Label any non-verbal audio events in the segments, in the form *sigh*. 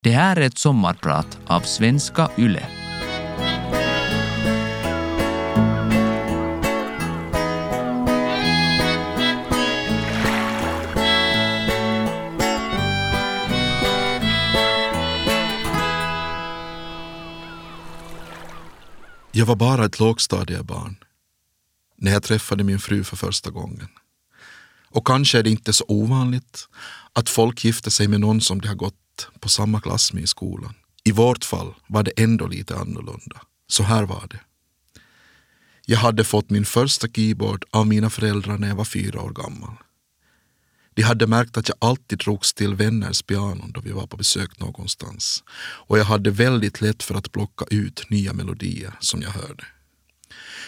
Det här är ett sommarprat av Svenska Yle. Jag var bara ett lågstadiebarn när jag träffade min fru för första gången. Och kanske är det inte så ovanligt att folk gifter sig med någon som de har gått på samma klass med i skolan. I vårt fall var det ändå lite annorlunda. Så här var det. Jag hade fått min första keyboard av mina föräldrar när jag var fyra år gammal. De hade märkt att jag alltid drogs till vänners pianon då vi var på besök någonstans. Och jag hade väldigt lätt för att plocka ut nya melodier som jag hörde.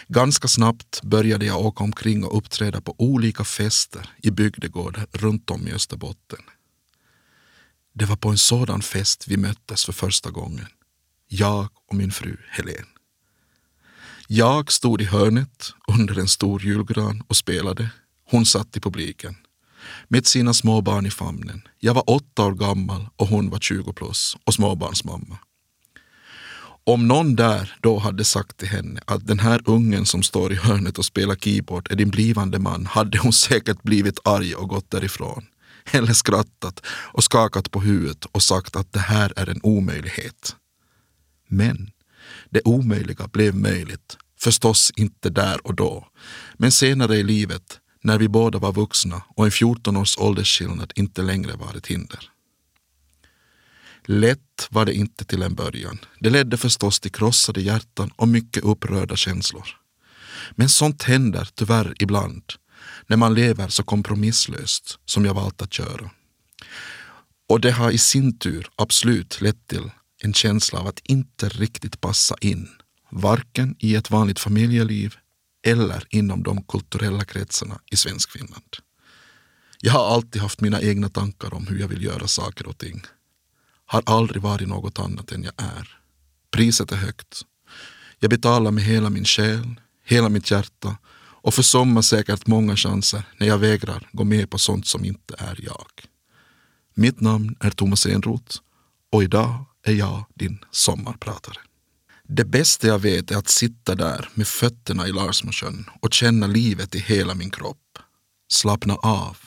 Ganska snabbt började jag åka omkring och uppträda på olika fester i bygdegårdar runt om i Österbotten. Det var på en sådan fest vi möttes för första gången. Jag och min fru Helen. Jag stod i hörnet under en stor julgran och spelade. Hon satt i publiken med sina små barn i famnen. Jag var åtta år gammal och hon var 20 plus och småbarnsmamma. Om någon där då hade sagt till henne att den här ungen som står i hörnet och spelar keyboard är din blivande man hade hon säkert blivit arg och gått därifrån. *laughs* Eller skrattat och skakat på huvudet och sagt att det här är en omöjlighet. Men det omöjliga blev möjligt. Förstås inte där och då. Men senare i livet när vi båda var vuxna och en 14 års åldersskillnad inte längre var ett hinder. Lätt var det inte till en början. Det ledde förstås till krossade hjärtan och mycket upprörda känslor. Men sånt händer tyvärr ibland när man lever så kompromisslöst som jag valt att göra. Och det har i sin tur absolut lett till en känsla av att inte riktigt passa in, varken i ett vanligt familjeliv eller inom de kulturella kretsarna i Svenskfinland. Jag har alltid haft mina egna tankar om hur jag vill göra saker och ting. Har aldrig varit något annat än jag är. Priset är högt. Jag betalar med hela min själ, hela mitt hjärta och försummar säkert många chanser när jag vägrar gå med på sånt som inte är jag. Mitt namn är Thomas Enroth och idag är jag din sommarpratare. Det bästa jag vet är att sitta där med fötterna i Larsmosjön och känna livet i hela min kropp. Slappna av.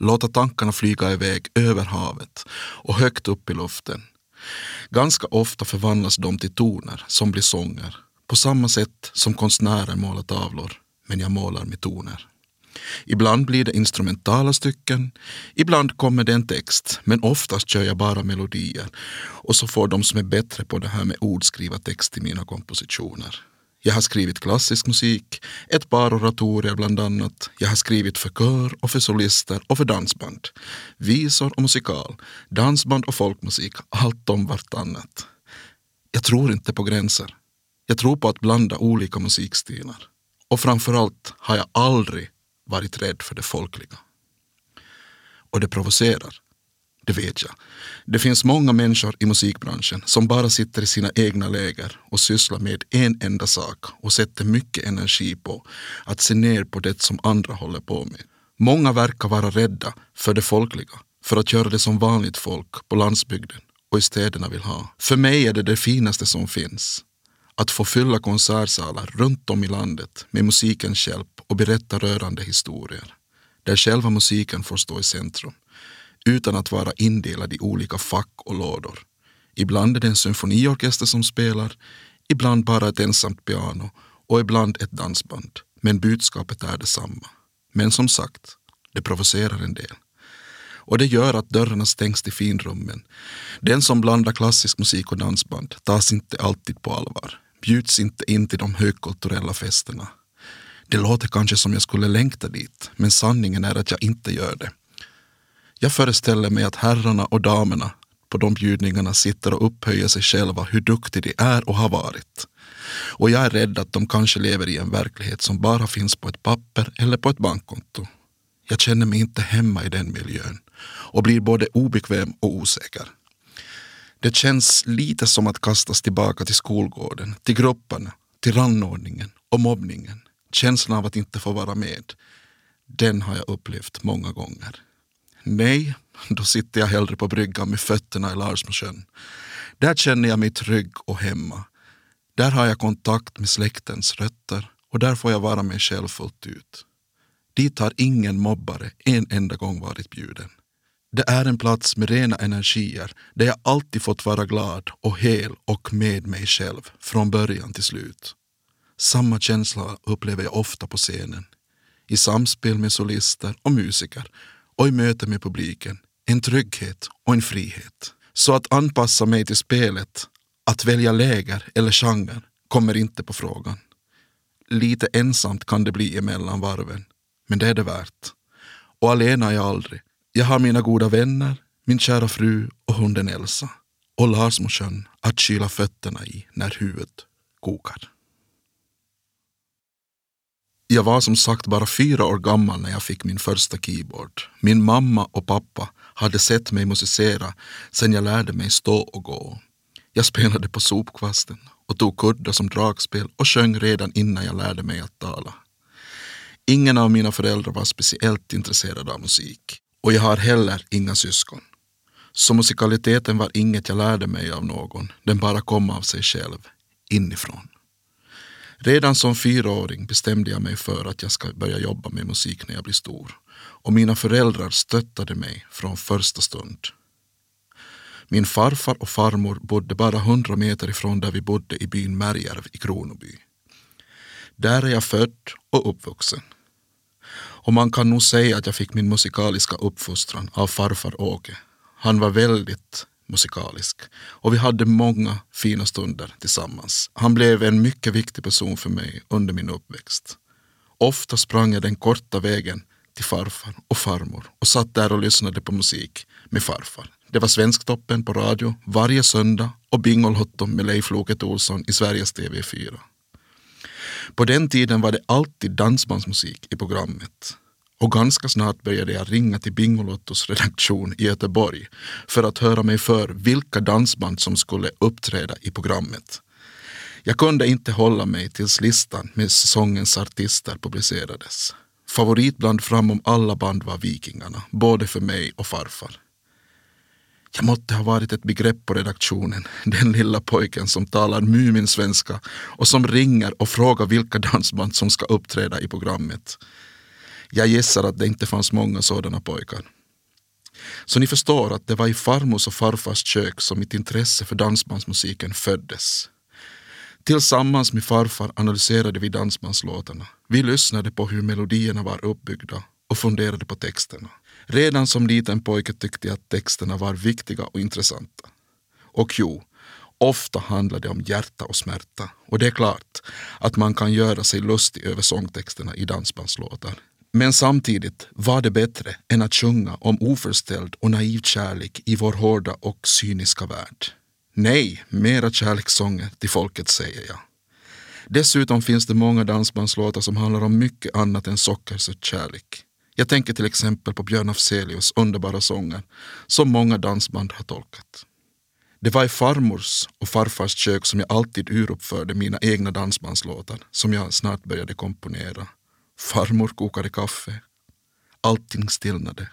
Låta tankarna flyga iväg över havet och högt upp i luften. Ganska ofta förvandlas de till toner som blir sånger. På samma sätt som konstnärer målar tavlor, men jag målar med toner. Ibland blir det instrumentala stycken, ibland kommer det en text, men oftast kör jag bara melodier. Och så får de som är bättre på det här med ord skriva text till mina kompositioner. Jag har skrivit klassisk musik, ett par oratorier bland annat. Jag har skrivit för kör och för solister och för dansband. Visor och musikal, dansband och folkmusik, allt om vartannat. Jag tror inte på gränser. Jag tror på att blanda olika musikstilar. Och framförallt har jag aldrig varit rädd för det folkliga. Och det provocerar. Det vet jag. Det finns många människor i musikbranschen som bara sitter i sina egna läger och sysslar med en enda sak och sätter mycket energi på att se ner på det som andra håller på med. Många verkar vara rädda för det folkliga, för att göra det som vanligt folk på landsbygden och i städerna vill ha. För mig är det det finaste som finns. Att få fylla konsertsalar runt om i landet med musikens hjälp och berätta rörande historier. Där själva musiken får stå i centrum. Utan att vara indelad i olika fack och lådor. Ibland är det en symfoniorkester som spelar, ibland bara ett ensamt piano och ibland ett dansband. Men budskapet är detsamma. Men som sagt, det provocerar en del. Och det gör att dörrarna stängs till finrummen. Den som blandar klassisk musik och dansband tas inte alltid på allvar bjuds inte in till de högkulturella festerna. Det låter kanske som jag skulle längta dit, men sanningen är att jag inte gör det. Jag föreställer mig att herrarna och damerna på de bjudningarna sitter och upphöjer sig själva hur duktiga de är och har varit. Och jag är rädd att de kanske lever i en verklighet som bara finns på ett papper eller på ett bankkonto. Jag känner mig inte hemma i den miljön och blir både obekväm och osäker. Det känns lite som att kastas tillbaka till skolgården, till grupperna, till rannordningen och mobbningen. Känslan av att inte få vara med, den har jag upplevt många gånger. Nej, då sitter jag hellre på bryggan med fötterna i Larsmosjön. Där känner jag mig trygg och hemma. Där har jag kontakt med släktens rötter och där får jag vara mig själv fullt ut. Dit har ingen mobbare en enda gång varit bjuden. Det är en plats med rena energier där jag alltid fått vara glad och hel och med mig själv från början till slut. Samma känsla upplever jag ofta på scenen. I samspel med solister och musiker och i möte med publiken. En trygghet och en frihet. Så att anpassa mig till spelet, att välja läger eller genre, kommer inte på frågan. Lite ensamt kan det bli emellan varven, men det är det värt. Och alena är jag aldrig. Jag har mina goda vänner, min kära fru och hunden Elsa. Och Larsmosjön att kyla fötterna i när huvudet kokar. Jag var som sagt bara fyra år gammal när jag fick min första keyboard. Min mamma och pappa hade sett mig musicera sedan jag lärde mig stå och gå. Jag spelade på sopkvasten och tog kuddar som dragspel och sjöng redan innan jag lärde mig att tala. Ingen av mina föräldrar var speciellt intresserad av musik och jag har heller inga syskon. Så musikaliteten var inget jag lärde mig av någon, den bara kom av sig själv, inifrån. Redan som fyraåring bestämde jag mig för att jag ska börja jobba med musik när jag blir stor. Och mina föräldrar stöttade mig från första stund. Min farfar och farmor bodde bara hundra meter ifrån där vi bodde i byn Märjärv i Kronoby. Där är jag född och uppvuxen. Och man kan nog säga att jag fick min musikaliska uppfostran av farfar Åke. Han var väldigt musikalisk. Och vi hade många fina stunder tillsammans. Han blev en mycket viktig person för mig under min uppväxt. Ofta sprang jag den korta vägen till farfar och farmor och satt där och lyssnade på musik med farfar. Det var Svensktoppen på radio varje söndag och Bingolotto med Leif Loket Olsson i Sveriges TV4. På den tiden var det alltid dansbandsmusik i programmet. Och ganska snart började jag ringa till Bingolottos redaktion i Göteborg för att höra mig för vilka dansband som skulle uppträda i programmet. Jag kunde inte hålla mig tills listan med säsongens artister publicerades. Favoritbland framom alla band var Vikingarna, både för mig och farfar. Det måtte ha varit ett begrepp på redaktionen, *laughs* den lilla pojken som talar Mumin-svenska och som ringer och frågar vilka dansband som ska uppträda i programmet. Jag gissar att det inte fanns många sådana pojkar. Så ni förstår att det var i farmors och farfars kök som mitt intresse för dansbandsmusiken föddes. Tillsammans med farfar analyserade vi dansbandslåtarna. Vi lyssnade på hur melodierna var uppbyggda och funderade på texterna. Redan som liten pojke tyckte jag att texterna var viktiga och intressanta. Och jo, ofta handlade det om hjärta och smärta. Och det är klart att man kan göra sig lustig över sångtexterna i dansbandslåtar. Men samtidigt var det bättre än att sjunga om oförställd och naiv kärlek i vår hårda och cyniska värld. Nej, mera kärlekssånger till folket säger jag. Dessutom finns det många dansbandslåtar som handlar om mycket annat än sockersöt kärlek. Jag tänker till exempel på Björn Afzelius underbara sånger som många dansband har tolkat. Det var i farmors och farfars kök som jag alltid uruppförde mina egna dansbandslåtar som jag snart började komponera Farmor kokade kaffe. Allting stillnade.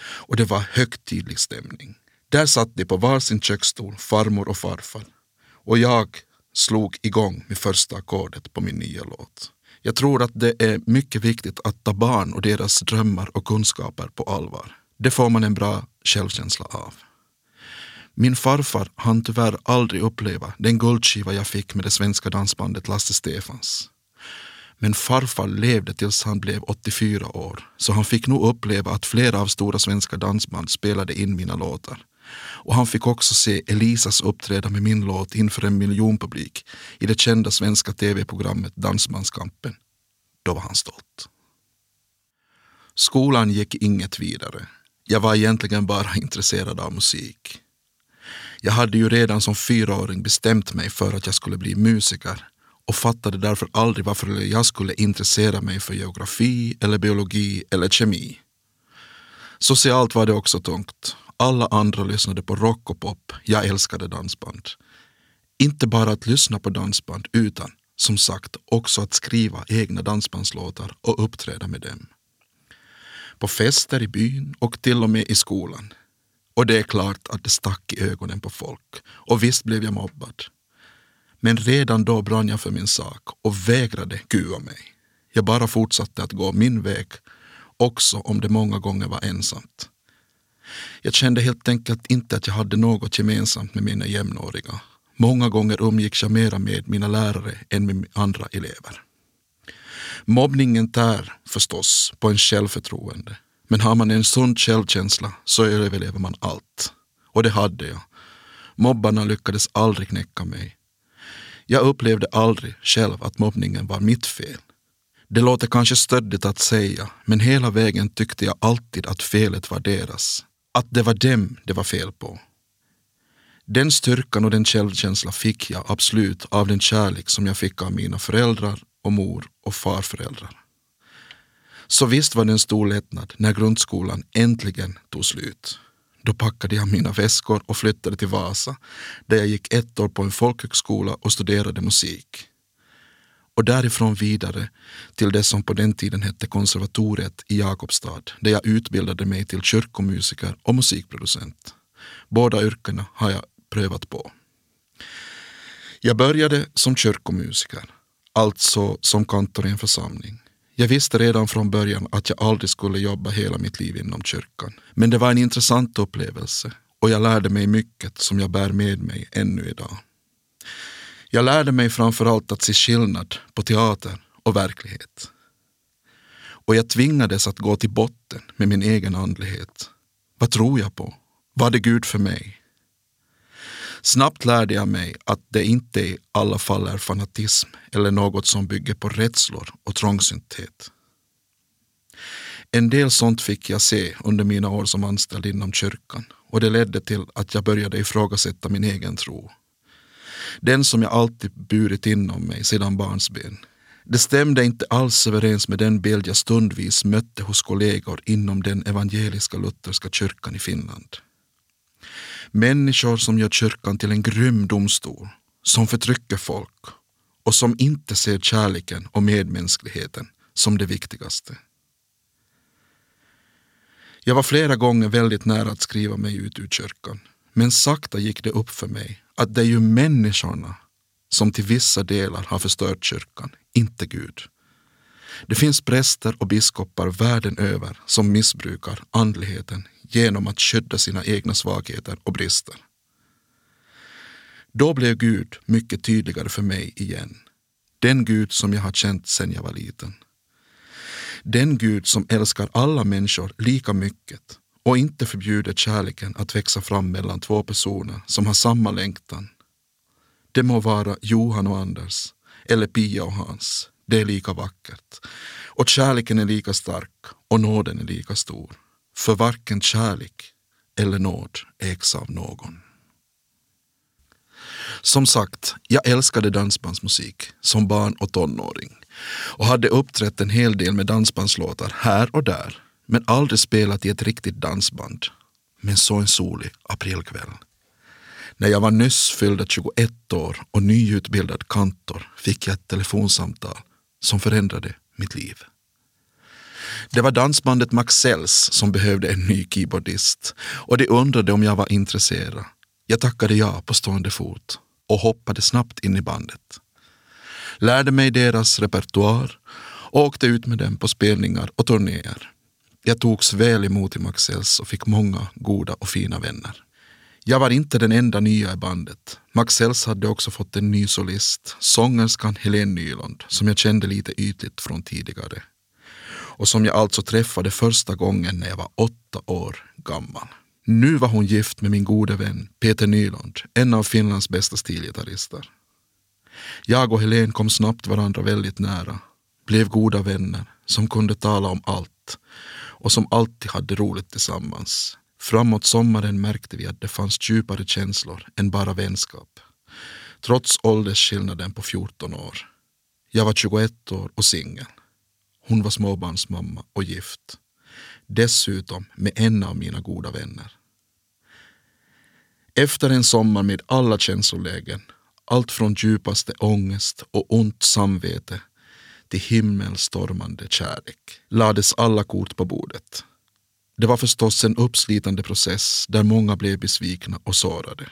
Och det var högtidlig stämning. Där satt de på varsin köksstol, farmor och farfar. Och jag slog igång med första ackordet på min nya låt. Jag tror att det är mycket viktigt att ta barn och deras drömmar och kunskaper på allvar. Det får man en bra självkänsla av. Min farfar hann tyvärr aldrig uppleva den guldskiva jag fick med det svenska dansbandet Lasse Stefans. Men farfar levde tills han blev 84 år, så han fick nog uppleva att flera av stora svenska dansband spelade in mina låtar. Och han fick också se Elisas uppträda med min låt inför en miljonpublik i det kända svenska tv-programmet Dansbandskampen. Då var han stolt. Skolan gick inget vidare. Jag var egentligen bara *laughs* intresserad av musik. Jag hade ju redan som fyraåring bestämt mig för att jag skulle bli musiker och fattade därför aldrig varför jag skulle intressera mig för geografi eller biologi eller kemi. Socialt var det också tungt. Alla andra lyssnade på rock och pop. Jag älskade dansband. Inte bara att lyssna på dansband utan, som sagt, också att skriva egna dansbandslåtar och uppträda med dem. På fester i byn och till och med i skolan. Och det är klart att det stack i ögonen på folk. Och visst blev jag mobbad. Men redan då brann jag för min sak och vägrade kua mig. Jag bara fortsatte att gå min väg, också om det många gånger var ensamt. Jag kände helt enkelt inte att jag hade något gemensamt med mina jämnåriga. Många gånger umgicks jag mera med mina lärare än med andra elever. Mobbningen tär förstås på en självförtroende. Men har man en sund självkänsla så överlever man allt. Och det hade jag. Mobbarna lyckades aldrig knäcka mig. Jag upplevde aldrig själv att mobbningen var mitt fel. Det låter kanske stöddigt att säga, men hela vägen tyckte jag alltid att felet var deras. Att det var dem det var fel på. Den styrkan och den självkänsla fick jag absolut av den kärlek som jag fick av mina föräldrar och mor och farföräldrar. Så visst var det en stor lättnad när grundskolan äntligen tog slut. Då packade jag mina väskor och flyttade till Vasa där jag gick ett år på en folkhögskola och studerade musik. Och därifrån vidare till det som på den tiden hette konservatoriet i Jakobstad där jag utbildade mig till kyrkomusiker och musikproducent. Båda yrkena har jag prövat på. Jag började som kyrkomusiker, alltså som kantor i en församling. Jag visste redan från början att jag aldrig skulle jobba hela mitt liv inom kyrkan. Men det var en intressant upplevelse och jag lärde mig mycket som jag bär med mig ännu idag. Jag lärde mig framförallt att se skillnad på teater och verklighet. Och jag tvingades att gå till botten med min egen andlighet. Vad tror jag på? Var det Gud för mig? Snabbt lärde jag mig att det inte i alla fall är fanatism eller något som bygger på rädslor och trångsynthet. En del sånt fick jag se under mina år som anställd inom kyrkan och det ledde till att jag började ifrågasätta min egen tro. Den som jag alltid burit inom mig sedan barnsben. Det stämde inte alls överens med den bild jag stundvis mötte hos kollegor inom den evangeliska lutherska kyrkan i Finland. Människor som gör kyrkan till en grym domstol, som förtrycker folk och som inte ser kärleken och medmänskligheten som det viktigaste. Jag var flera gånger väldigt nära att skriva mig ut ur kyrkan. Men sakta gick det upp för mig att det är ju människorna som till vissa delar har förstört kyrkan, inte Gud. Det finns präster och biskopar världen över som missbrukar andligheten genom att skydda sina egna svagheter och brister. Då blev Gud mycket tydligare för mig igen. Den Gud som jag har känt sedan jag var liten. Den Gud som älskar alla människor lika mycket och inte förbjuder kärleken att växa fram mellan två personer som har samma längtan. Det må vara Johan och Anders eller Pia och Hans. Det är lika vackert. Och kärleken är lika stark och nåden är lika stor. För varken kärlek eller nåd ägs av någon. Som sagt, jag älskade dansbandsmusik som barn och tonåring och hade uppträtt en hel del med dansbandslåtar här och där men aldrig spelat i ett riktigt dansband. Men så en solig aprilkväll. När jag var nyss fyllda 21 år och nyutbildad kantor fick jag ett telefonsamtal som förändrade mitt liv. Det var dansbandet Maxells som behövde en ny keyboardist och de undrade om jag var intresserad. Jag tackade ja på stående fot och hoppade snabbt in i bandet. Lärde mig deras repertoar och åkte ut med dem på spelningar och turnéer. Jag togs väl emot i Maxells och fick många goda och fina vänner. Jag var inte den enda nya i bandet. Maxells hade också fått en ny solist, sångerskan Helene Nyland, som jag kände lite ytligt från tidigare. Och som jag alltså träffade första gången när jag var åtta år gammal. Nu var hon gift med min gode vän Peter Nyland, en av Finlands bästa stilgitarrister. Jag och Helene kom snabbt varandra väldigt nära, blev goda vänner som kunde tala om allt och som alltid hade roligt tillsammans. Framåt sommaren märkte vi att det fanns djupare känslor än bara vänskap. Trots åldersskillnaden på 14 år. Jag var 21 år och singel. Hon var småbarnsmamma och gift. Dessutom med en av mina goda vänner. Efter en sommar med alla känslolägen, allt från djupaste ångest och ont samvete till himmelstormande kärlek lades alla kort på bordet. Det var förstås en uppslitande process där många blev besvikna och sårade.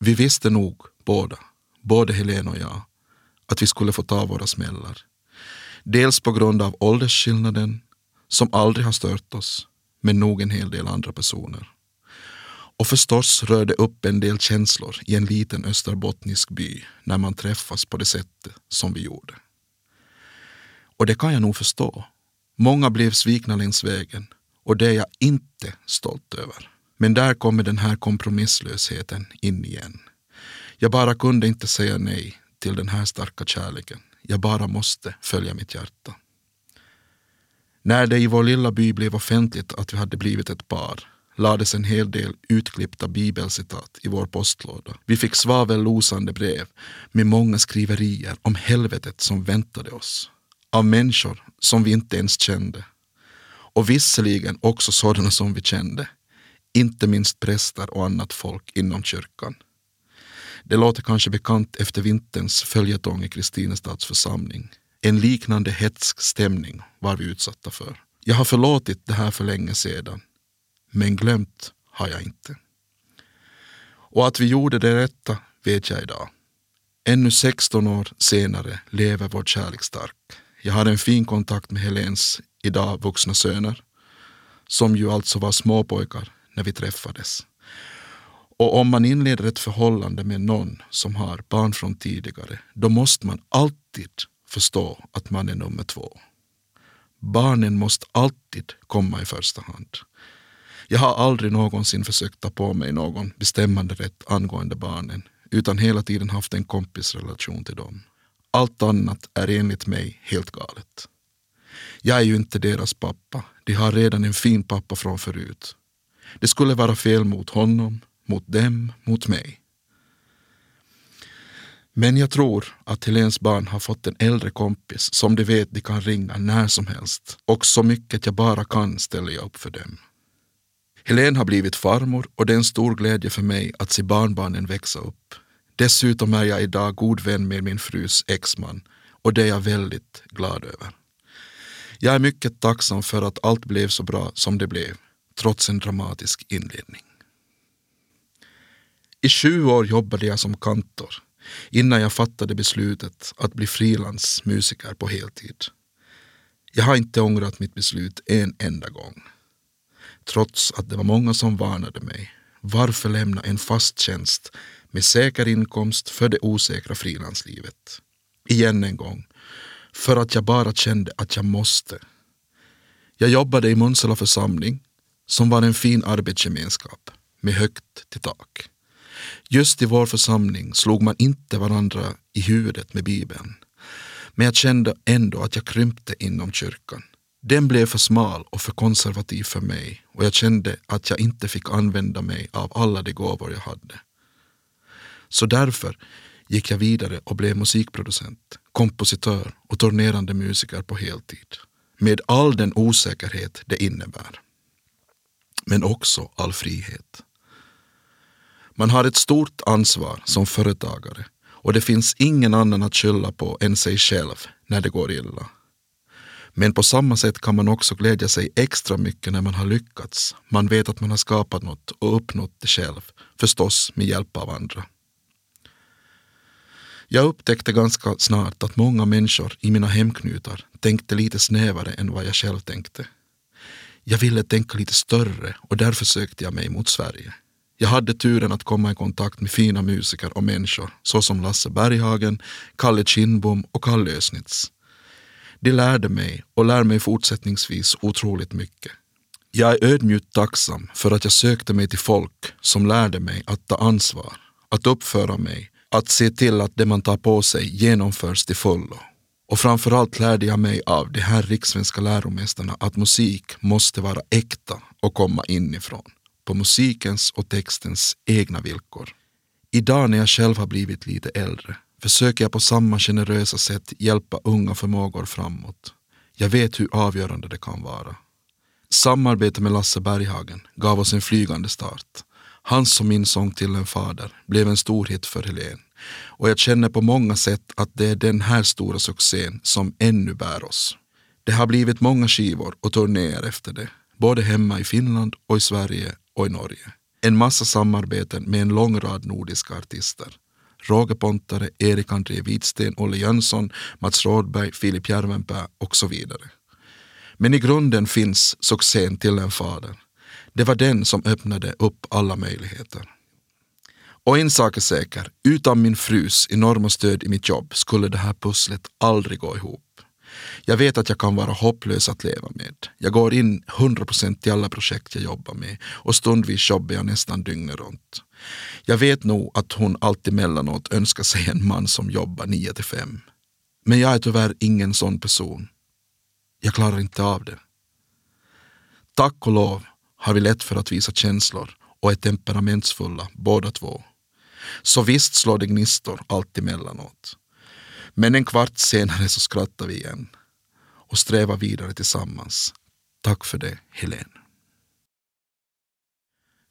Vi visste nog båda, både Helene och jag, att vi skulle få ta våra smällar. Dels på grund av åldersskillnaden, som aldrig har stört oss, men nog en hel del andra personer. Och förstås rör det upp en del känslor i en liten österbottnisk by när man träffas på det sättet som vi gjorde. Och det kan jag nog förstå. Många blev svikna längs vägen och det är jag inte stolt över. Men där kommer den här kompromisslösheten in igen. Jag bara kunde inte säga nej till den här starka kärleken. Jag bara måste följa mitt hjärta. När det i vår lilla by blev offentligt att vi hade blivit ett par lades en hel del utklippta bibelcitat i vår postlåda. Vi fick svavellosande brev med många skriverier om helvetet som väntade oss. Av människor som vi inte ens kände. Och visserligen också sådana som vi kände. Inte minst präster och annat folk inom kyrkan. Det låter kanske bekant efter vinterns följetong i Kristinestads församling. En liknande hetsk stämning var vi utsatta för. Jag har förlåtit det här för länge sedan, men glömt har jag inte. Och att vi gjorde det rätta vet jag idag. Ännu 16 år senare lever vår kärlek stark. Jag har en fin kontakt med Helens idag vuxna söner, som ju alltså var småpojkar när vi träffades. Och om man inleder ett förhållande med någon som har barn från tidigare, då måste man alltid förstå att man är nummer två. Barnen måste alltid komma i första hand. Jag har aldrig någonsin försökt ta på mig någon bestämmande rätt angående barnen, utan hela tiden haft en kompisrelation till dem. Allt annat är enligt mig helt galet. Jag är ju inte deras pappa. De har redan en fin pappa från förut. Det skulle vara fel mot honom, mot dem, mot mig. Men jag tror att Helens barn har fått en äldre kompis som de vet de kan ringa när som helst och så mycket jag bara kan ställer jag upp för dem. Helen har blivit farmor och det är en stor glädje för mig att se barnbarnen växa upp. Dessutom är jag idag god vän med min frus exman och det är jag väldigt glad över. Jag är mycket tacksam för att allt blev så bra som det blev, trots en dramatisk inledning. I sju år jobbade jag som kantor innan jag fattade beslutet att bli frilansmusiker på heltid. Jag har inte ångrat mitt beslut en enda gång. Trots att det var många som varnade mig. Varför lämna en fast tjänst med säker inkomst för det osäkra frilanslivet? Igen en gång. För att jag bara kände att jag måste. Jag jobbade i Munsala församling som var en fin arbetsgemenskap med högt till tak. Just i vår församling slog man inte varandra i huvudet med Bibeln. Men jag kände ändå att jag krympte inom kyrkan. Den blev för smal och för konservativ för mig och jag kände att jag inte fick använda mig av alla de gåvor jag hade. Så därför gick jag vidare och blev musikproducent, kompositör och turnerande musiker på heltid. Med all den osäkerhet det innebär. Men också all frihet. Man har ett stort ansvar som företagare och det finns ingen annan att skylla på än sig själv när det går illa. Men på samma sätt kan man också glädja sig extra mycket när man har lyckats. Man vet att man har skapat något och uppnått det själv, förstås med hjälp av andra. Jag upptäckte ganska snart att många människor i mina hemknutar tänkte lite snävare än vad jag själv tänkte. Jag ville tänka lite större och därför sökte jag mig mot Sverige. Jag hade turen att komma i kontakt med fina musiker och människor såsom Lasse Berghagen, Kalle Kindbom och Kalle Ösnitz. De lärde mig och lär mig fortsättningsvis otroligt mycket. Jag är ödmjukt tacksam för att jag sökte mig till folk som lärde mig att ta ansvar, att uppföra mig, att se till att det man tar på sig genomförs till fullo. Och framförallt lärde jag mig av de här rikssvenska läromästarna att musik måste vara äkta och komma inifrån, på musikens och textens egna villkor. Idag när jag själv har blivit lite äldre försöker jag på samma generösa sätt hjälpa unga förmågor framåt. Jag vet hur avgörande det kan vara. Samarbetet med Lasse Berghagen gav oss en flygande start. Hans och min sång till en fader blev en stor hit för Helen och jag känner på många sätt att det är den här stora succén som ännu bär oss. Det har blivit många skivor och turnéer efter det, både hemma i Finland och i Sverige och i Norge. En massa samarbeten med en lång rad nordiska artister. Roger Pontare, Erik André Widsten, Olle Jönsson, Mats Rådberg, Filip Järvenpää och så vidare. Men i grunden finns succén till en fader. Det var den som öppnade upp alla möjligheter. Och en sak är säker, utan min frus enorma stöd i mitt jobb skulle det här pusslet aldrig gå ihop. Jag vet att jag kan vara hopplös att leva med. Jag går in 100% i alla projekt jag jobbar med och stundvis jobbar jag nästan dygnet runt. Jag vet nog att hon alltid mellanåt önskar sig en man som jobbar 9 till 5. Men jag är tyvärr ingen sån person. Jag klarar inte av det. Tack och lov har vi lätt för att visa känslor och är temperamentsfulla båda två. Så visst slår det gnistor allt emellanåt. Men en kvart senare så skrattar vi igen och strävar vidare tillsammans. Tack för det, Helen.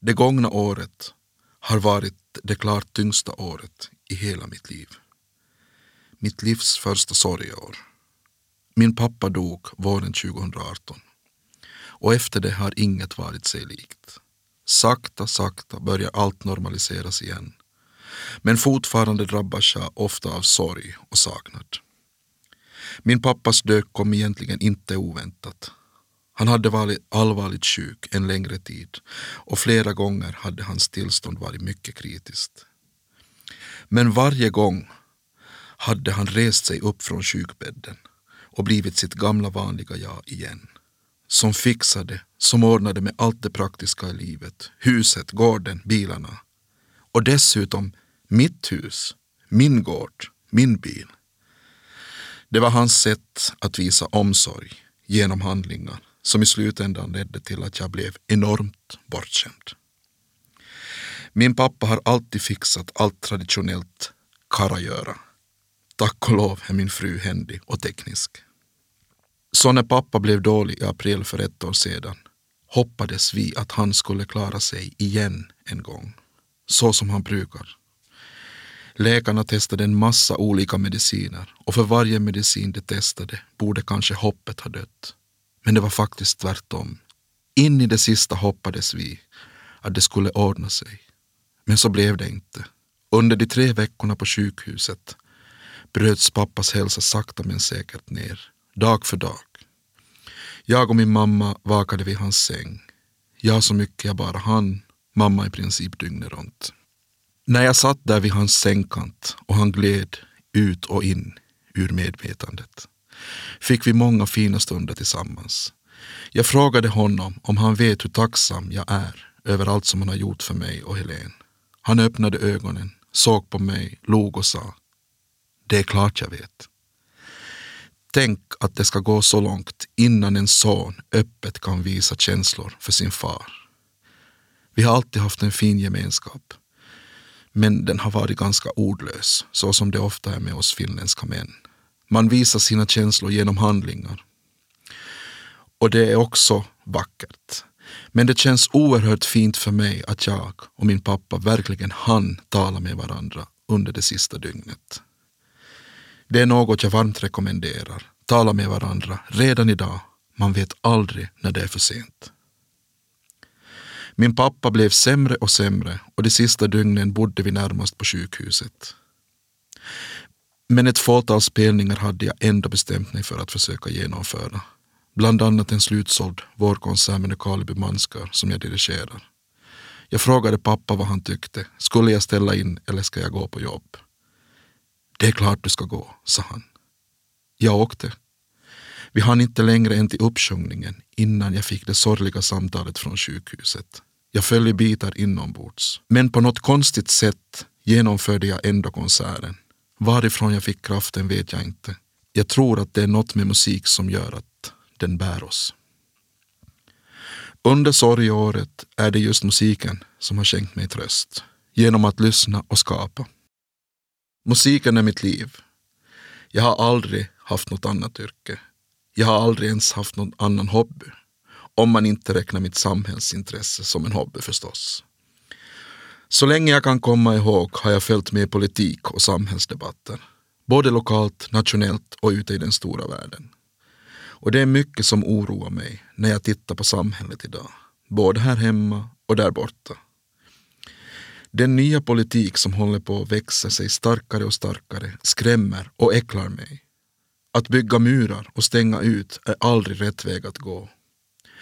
Det gångna året har varit det klart tyngsta året i hela mitt liv. Mitt livs första sorgeår. Min pappa dog våren 2018 och efter det har inget varit sig likt. Sakta, sakta börjar allt normaliseras igen. Men fortfarande drabbas jag ofta av sorg och saknad. Min pappas död kom egentligen inte oväntat. Han hade varit allvarligt sjuk en längre tid och flera gånger hade hans tillstånd varit mycket kritiskt. Men varje gång hade han rest sig upp från sjukbädden och blivit sitt gamla vanliga jag igen. Som fixade, som ordnade med allt det praktiska i livet. Huset, gården, bilarna. Och dessutom mitt hus, min gård, min bil. Det var hans sätt att visa omsorg genom handlingar som i slutändan ledde till att jag blev enormt bortskämd. Min pappa har alltid fixat allt traditionellt karagöra. Tack och lov är min fru händig och teknisk. Så när pappa blev dålig i april för ett år sedan hoppades vi att han skulle klara sig igen en gång, så som han brukar. Läkarna testade en massa olika mediciner och för varje medicin de testade borde kanske hoppet ha dött. Men det var faktiskt tvärtom. In i det sista hoppades vi att det skulle ordna sig. Men så blev det inte. Under de tre veckorna på sjukhuset bröts pappas hälsa sakta men säkert ner, dag för dag. Jag och min mamma vakade vid hans säng. Jag så mycket jag bara hann, mamma i princip dygnet runt. När jag satt där vid hans sängkant och han gled ut och in ur medvetandet fick vi många fina stunder tillsammans. Jag frågade honom om han vet hur tacksam jag är över allt som han har gjort för mig och Helen. Han öppnade ögonen, såg på mig, log och sa Det är klart jag vet. Tänk att det ska gå så långt innan en son öppet kan visa känslor för sin far. Vi har alltid haft en fin gemenskap. Men den har varit ganska ordlös, så som det ofta är med oss finländska män. Man visar sina känslor genom handlingar. Och det är också vackert. Men det känns oerhört fint för mig att jag och min pappa verkligen hann tala med varandra under det sista dygnet. Det är något jag varmt rekommenderar. Tala med varandra redan idag. Man vet aldrig när det är för sent. Min pappa blev sämre och sämre och de sista dygnen bodde vi närmast på sjukhuset. Men ett fåtal spelningar hade jag ändå bestämt mig för att försöka genomföra. Bland annat en slutsåld vårkonsert med Karleby Manskör som jag dirigerar. Jag frågade pappa vad han tyckte. Skulle jag ställa in eller ska jag gå på jobb? Det är klart du ska gå, sa han. Jag åkte. Vi hann inte längre än till uppsjungningen innan jag fick det sorgliga samtalet från sjukhuset. Jag föll i bitar inombords. Men på något konstigt sätt genomförde jag ändå konserten. Varifrån jag fick kraften vet jag inte. Jag tror att det är något med musik som gör att den bär oss. Under sorgeåret är det just musiken som har skänkt mig tröst. Genom att lyssna och skapa. Musiken är mitt liv. Jag har aldrig haft något annat yrke. Jag har aldrig ens haft någon annan hobby. Om man inte räknar mitt samhällsintresse som en hobby förstås. Så länge jag kan komma ihåg har jag följt med politik och samhällsdebatter, både lokalt, nationellt och ute i den stora världen. Och det är mycket som oroar mig när jag tittar på samhället idag, både här hemma och där borta. Den nya politik som håller på att växa sig starkare och starkare skrämmer och äcklar mig. Att bygga murar och stänga ut är aldrig rätt väg att gå.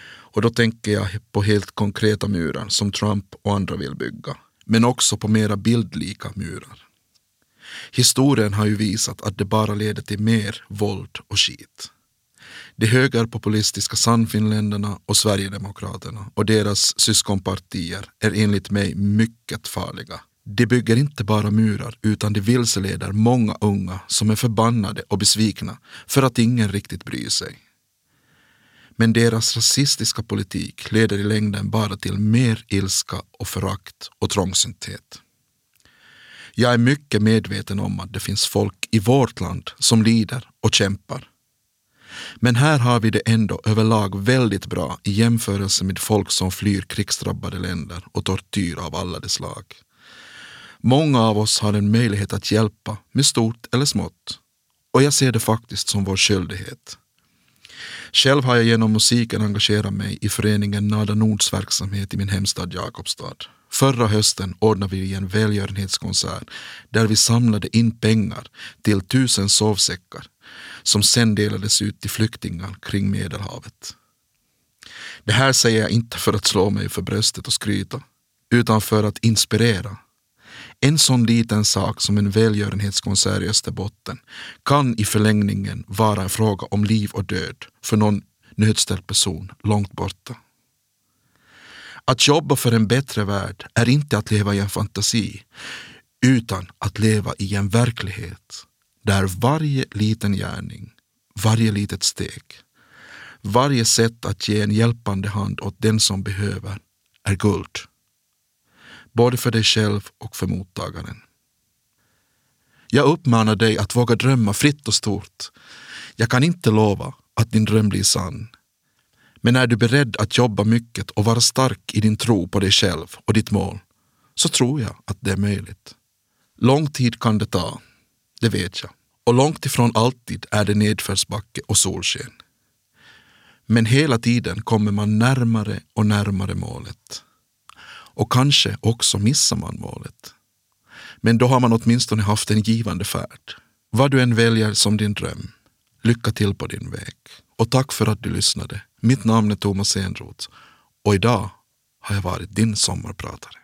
Och då tänker jag på helt konkreta murar som Trump och andra vill bygga, men också på mera bildlika murar. Historien har ju visat att det bara leder till mer våld och skit. De högerpopulistiska Sannfinländarna och Sverigedemokraterna och deras syskonpartier är enligt mig mycket farliga. De bygger inte bara murar utan de vilseleder många unga som är förbannade och besvikna för att ingen riktigt bryr sig. Men deras rasistiska politik leder i längden bara till mer ilska och förakt och trångsynthet. Jag är mycket medveten om att det finns folk i vårt land som lider och kämpar. Men här har vi det ändå överlag väldigt bra i jämförelse med folk som flyr krigsdrabbade länder och tortyr av alla de slag. Många av oss har en möjlighet att hjälpa med stort eller smått. Och jag ser det faktiskt som vår skyldighet. Själv har jag genom musiken engagerat mig i föreningen Nada Nords verksamhet i min hemstad Jakobstad. Förra hösten ordnade vi en välgörenhetskonsert där vi samlade in pengar till tusen sovsäckar som sen delades ut till flyktingar kring Medelhavet. Det här säger jag inte för att slå mig för bröstet och skryta, utan för att inspirera. En sån liten sak som en välgörenhetskonsert i Österbotten kan i förlängningen vara en fråga om liv och död för någon nödställd person långt borta. Att jobba för en bättre värld är inte att leva i en fantasi, utan att leva i en verklighet där varje liten gärning, varje litet steg, varje sätt att ge en hjälpande hand åt den som behöver är guld. Både för dig själv och för mottagaren. Jag uppmanar dig att våga drömma fritt och stort. Jag kan inte lova att din dröm blir sann. Men är du beredd att jobba mycket och vara stark i din tro på dig själv och ditt mål, så tror jag att det är möjligt. Lång tid kan det ta, det vet jag. Och långt ifrån alltid är det nedförsbacke och solsken. Men hela tiden kommer man närmare och närmare målet. Och kanske också missar man målet. Men då har man åtminstone haft en givande färd. Vad du än väljer som din dröm, lycka till på din väg. Och tack för att du lyssnade. Mitt namn är Thomas Enroth och idag har jag varit din sommarpratare.